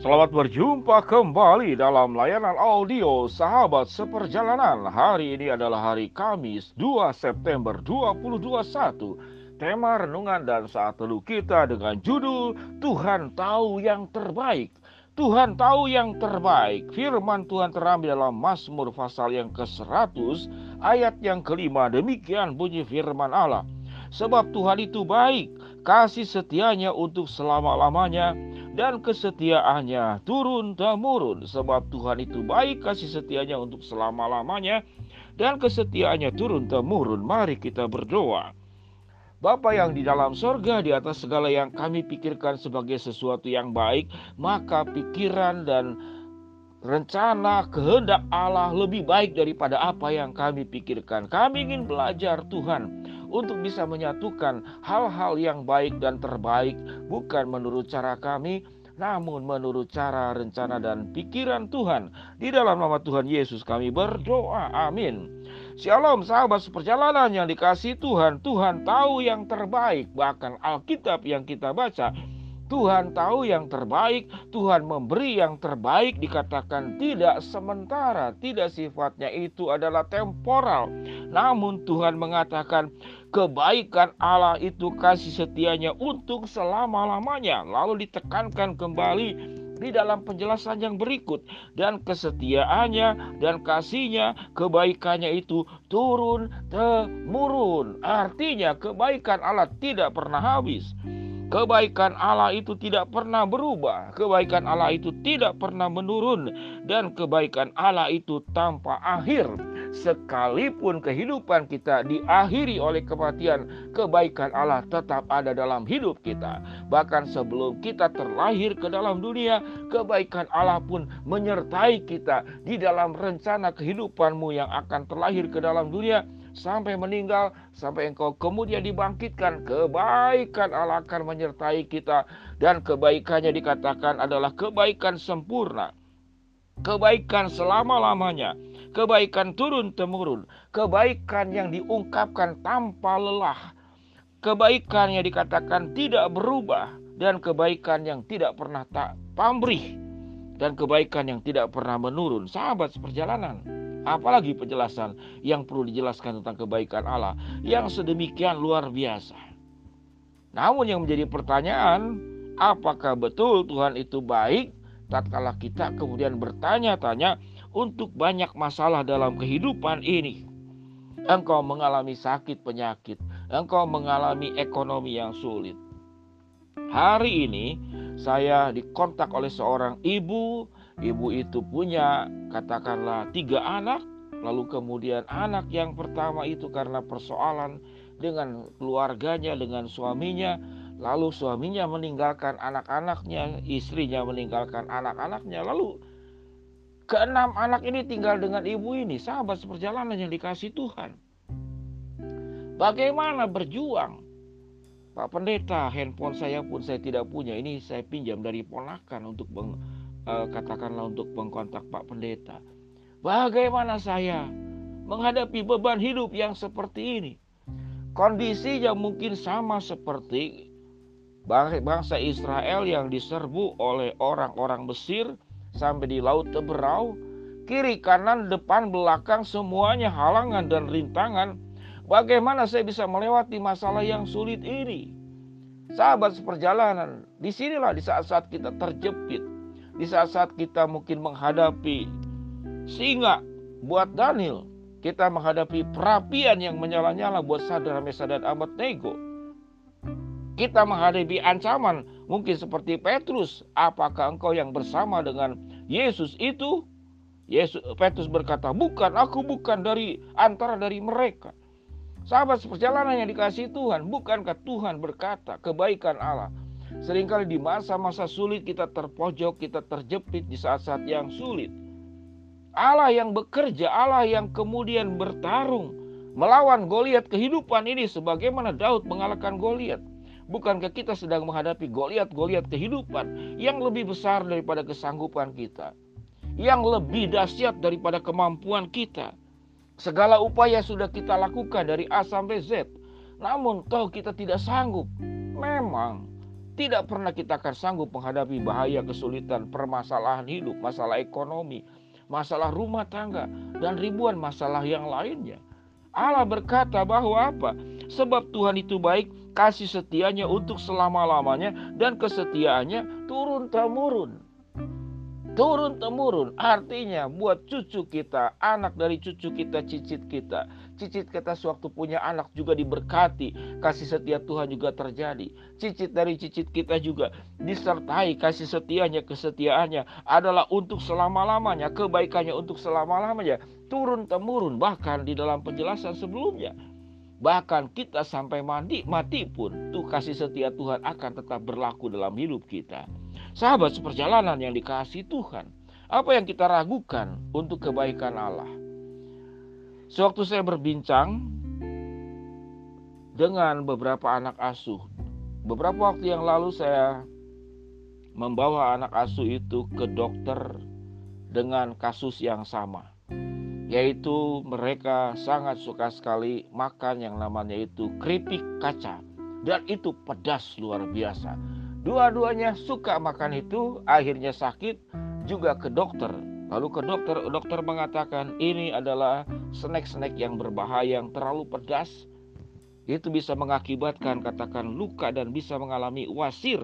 Selamat berjumpa kembali dalam layanan audio Sahabat Seperjalanan. Hari ini adalah hari Kamis 2 September 2021. Tema renungan dan saat teduh kita dengan judul Tuhan tahu yang terbaik. Tuhan tahu yang terbaik. Firman Tuhan terambil dalam Mazmur pasal yang ke-100 ayat yang kelima. Demikian bunyi firman Allah. Sebab Tuhan itu baik, kasih setianya untuk selama-lamanya dan kesetiaannya turun temurun sebab Tuhan itu baik kasih setianya untuk selama-lamanya dan kesetiaannya turun temurun. Mari kita berdoa. Bapa yang di dalam sorga di atas segala yang kami pikirkan sebagai sesuatu yang baik maka pikiran dan rencana kehendak Allah lebih baik daripada apa yang kami pikirkan. Kami ingin belajar Tuhan untuk bisa menyatukan hal-hal yang baik dan terbaik, bukan menurut cara kami, namun menurut cara, rencana, dan pikiran Tuhan. Di dalam nama Tuhan Yesus kami berdoa. Amin. Shalom sahabat seperjalanan yang dikasih Tuhan. Tuhan tahu yang terbaik. Bahkan Alkitab yang kita baca Tuhan tahu yang terbaik, Tuhan memberi yang terbaik dikatakan tidak sementara, tidak sifatnya itu adalah temporal. Namun Tuhan mengatakan kebaikan Allah itu kasih setianya untuk selama-lamanya. Lalu ditekankan kembali di dalam penjelasan yang berikut dan kesetiaannya dan kasihnya kebaikannya itu turun temurun artinya kebaikan Allah tidak pernah habis Kebaikan Allah itu tidak pernah berubah, kebaikan Allah itu tidak pernah menurun, dan kebaikan Allah itu tanpa akhir. Sekalipun kehidupan kita diakhiri oleh kematian, kebaikan Allah tetap ada dalam hidup kita. Bahkan sebelum kita terlahir ke dalam dunia, kebaikan Allah pun menyertai kita di dalam rencana kehidupanmu yang akan terlahir ke dalam dunia sampai meninggal, sampai engkau kemudian dibangkitkan, kebaikan Allah akan menyertai kita. Dan kebaikannya dikatakan adalah kebaikan sempurna. Kebaikan selama-lamanya, kebaikan turun-temurun, kebaikan yang diungkapkan tanpa lelah, kebaikan yang dikatakan tidak berubah, dan kebaikan yang tidak pernah tak pamrih, dan kebaikan yang tidak pernah menurun. Sahabat seperjalanan, Apalagi penjelasan yang perlu dijelaskan tentang kebaikan Allah yang sedemikian luar biasa. Namun yang menjadi pertanyaan, apakah betul Tuhan itu baik tatkala kita kemudian bertanya-tanya untuk banyak masalah dalam kehidupan ini? Engkau mengalami sakit penyakit, engkau mengalami ekonomi yang sulit. Hari ini saya dikontak oleh seorang ibu ibu itu punya katakanlah tiga anak, lalu kemudian anak yang pertama itu karena persoalan dengan keluarganya, dengan suaminya, lalu suaminya meninggalkan anak-anaknya, istrinya meninggalkan anak-anaknya, lalu keenam anak ini tinggal dengan ibu ini, sahabat seperjalanan yang dikasih Tuhan. Bagaimana berjuang? Pak Pendeta, handphone saya pun saya tidak punya. Ini saya pinjam dari ponakan untuk uh, katakanlah untuk mengkontak Pak Pendeta. Bagaimana saya menghadapi beban hidup yang seperti ini? Kondisi yang mungkin sama seperti bangsa Israel yang diserbu oleh orang-orang Mesir sampai di Laut Teberau, kiri kanan depan belakang semuanya halangan dan rintangan. Bagaimana saya bisa melewati masalah yang sulit ini? Sahabat seperjalanan, di sinilah di saat-saat kita terjepit, di saat-saat kita mungkin menghadapi singa buat Daniel, kita menghadapi perapian yang menyala-nyala buat Sadar Mesa dan Ahmad Nego. Kita menghadapi ancaman mungkin seperti Petrus, apakah engkau yang bersama dengan Yesus itu? Yesus Petrus berkata, "Bukan, aku bukan dari antara dari mereka." Sahabat seperjalanan yang dikasih Tuhan, bukankah Tuhan berkata kebaikan Allah Seringkali di masa-masa sulit kita terpojok, kita terjepit di saat-saat yang sulit. Allah yang bekerja, Allah yang kemudian bertarung melawan Goliat kehidupan ini sebagaimana Daud mengalahkan Goliat. Bukankah kita sedang menghadapi Goliat-Goliat kehidupan yang lebih besar daripada kesanggupan kita? Yang lebih dahsyat daripada kemampuan kita. Segala upaya sudah kita lakukan dari A sampai Z. Namun toh kita tidak sanggup. Memang Tidak pernah kita akan sanggup menghadapi bahaya, kesulitan, permasalahan hidup, masalah ekonomi, masalah rumah tangga, dan ribuan masalah yang lainnya. Allah berkata bahwa apa? Sebab Tuhan itu baik, kasih setianya untuk selama-lamanya, dan kesetiaannya turun-temurun turun temurun artinya buat cucu kita anak dari cucu kita cicit kita. Cicit kita sewaktu punya anak juga diberkati kasih setia Tuhan juga terjadi. Cicit dari cicit kita juga disertai kasih setianya kesetiaannya adalah untuk selama-lamanya kebaikannya untuk selama-lamanya. Turun temurun bahkan di dalam penjelasan sebelumnya. Bahkan kita sampai mati, mati pun tuh kasih setia Tuhan akan tetap berlaku dalam hidup kita. Sahabat seperjalanan yang dikasih Tuhan, apa yang kita ragukan untuk kebaikan Allah? Sewaktu saya berbincang dengan beberapa anak asuh, beberapa waktu yang lalu saya membawa anak asuh itu ke dokter dengan kasus yang sama yaitu mereka sangat suka sekali makan yang namanya itu keripik kaca dan itu pedas luar biasa Dua-duanya suka makan itu, akhirnya sakit juga ke dokter. Lalu ke dokter, dokter mengatakan ini adalah snack-snack yang berbahaya yang terlalu pedas. Itu bisa mengakibatkan katakan luka dan bisa mengalami wasir,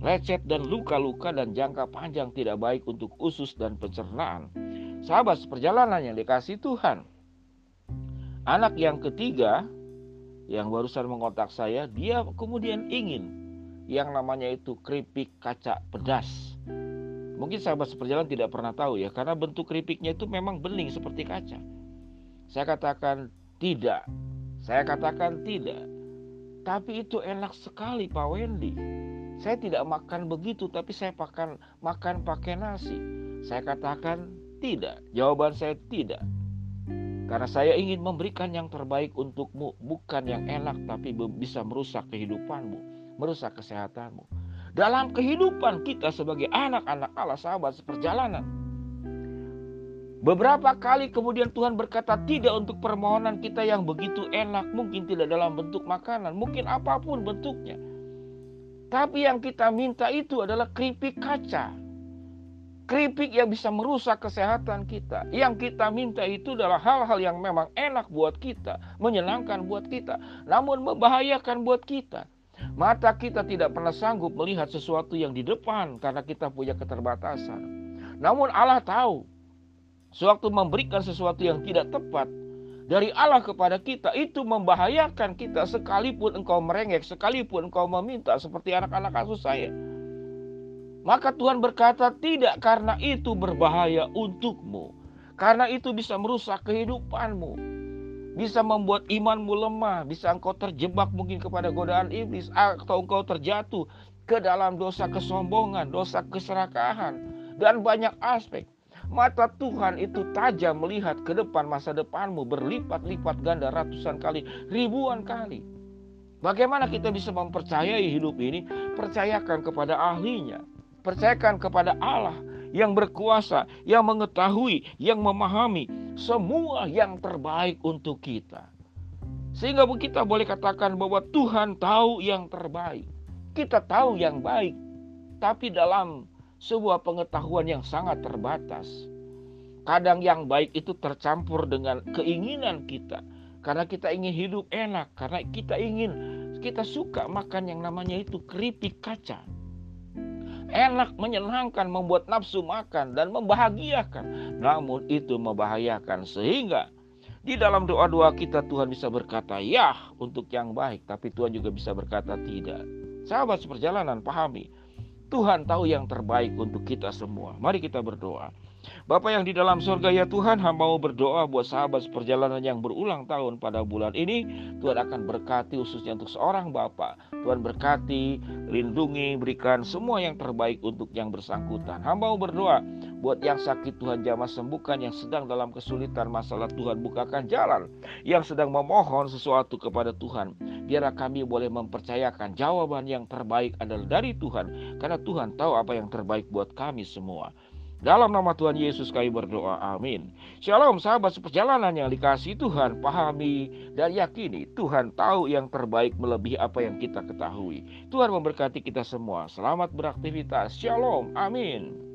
lecet dan luka-luka dan jangka panjang tidak baik untuk usus dan pencernaan. Sahabat seperjalanan yang dikasih Tuhan. Anak yang ketiga yang barusan mengontak saya, dia kemudian ingin yang namanya itu keripik kaca pedas. Mungkin sahabat seperjalanan tidak pernah tahu ya, karena bentuk keripiknya itu memang bening seperti kaca. Saya katakan tidak, saya katakan tidak. Tapi itu enak sekali Pak Wendy. Saya tidak makan begitu, tapi saya makan makan pakai nasi. Saya katakan tidak. Jawaban saya tidak. Karena saya ingin memberikan yang terbaik untukmu, bukan yang enak tapi bisa merusak kehidupanmu merusak kesehatanmu. Dalam kehidupan kita sebagai anak-anak Allah sahabat seperjalanan. Beberapa kali kemudian Tuhan berkata tidak untuk permohonan kita yang begitu enak, mungkin tidak dalam bentuk makanan, mungkin apa pun bentuknya. Tapi yang kita minta itu adalah keripik kaca. Keripik yang bisa merusak kesehatan kita. Yang kita minta itu adalah hal-hal yang memang enak buat kita, menyenangkan buat kita, namun membahayakan buat kita. Mata kita tidak pernah sanggup melihat sesuatu yang di depan karena kita punya keterbatasan. Namun Allah tahu, sewaktu memberikan sesuatu yang tidak tepat dari Allah kepada kita itu membahayakan kita sekalipun engkau merengek, sekalipun engkau meminta seperti anak-anak kasus saya. Maka Tuhan berkata tidak karena itu berbahaya untukmu. Karena itu bisa merusak kehidupanmu bisa membuat imanmu lemah, bisa engkau terjebak mungkin kepada godaan iblis atau engkau terjatuh ke dalam dosa kesombongan, dosa keserakahan dan banyak aspek. Mata Tuhan itu tajam melihat ke depan masa depanmu berlipat-lipat ganda ratusan kali, ribuan kali. Bagaimana kita bisa mempercayai hidup ini? Percayakan kepada ahlinya. Percayakan kepada Allah yang berkuasa, yang mengetahui, yang memahami semua yang terbaik untuk kita. Sehingga kita boleh katakan bahwa Tuhan tahu yang terbaik. Kita tahu yang baik, tapi dalam sebuah pengetahuan yang sangat terbatas. Kadang yang baik itu tercampur dengan keinginan kita. Karena kita ingin hidup enak, karena kita ingin, kita suka makan yang namanya itu keripik kaca enak, menyenangkan, membuat nafsu makan dan membahagiakan. Namun itu membahayakan sehingga di dalam doa-doa kita Tuhan bisa berkata ya untuk yang baik, tapi Tuhan juga bisa berkata tidak. Sahabat seperjalanan pahami, Tuhan tahu yang terbaik untuk kita semua. Mari kita berdoa. Bapak yang di dalam surga ya Tuhan hamba mau berdoa buat sahabat perjalanan yang berulang tahun pada bulan ini. Tuhan akan berkati khususnya untuk seorang Bapak Tuhan berkati, lindungi, berikan semua yang terbaik untuk yang bersangkutan. Hamba mau berdoa buat yang sakit Tuhan jamah sembuhkan. Yang sedang dalam kesulitan masalah Tuhan bukakan jalan. Yang sedang memohon sesuatu kepada Tuhan Biarlah kami boleh mempercayakan jawaban yang terbaik adalah dari Tuhan. Karena Tuhan tahu apa yang terbaik buat kami semua Dalam nama Tuhan Yesus kami berdoa, amin. Shalom sahabat seperjalanan yang dikasih Tuhan, pahami dan yakini Tuhan tahu yang terbaik melebihi apa yang kita ketahui. Tuhan memberkati kita semua. Selamat beraktivitas. Shalom, amin.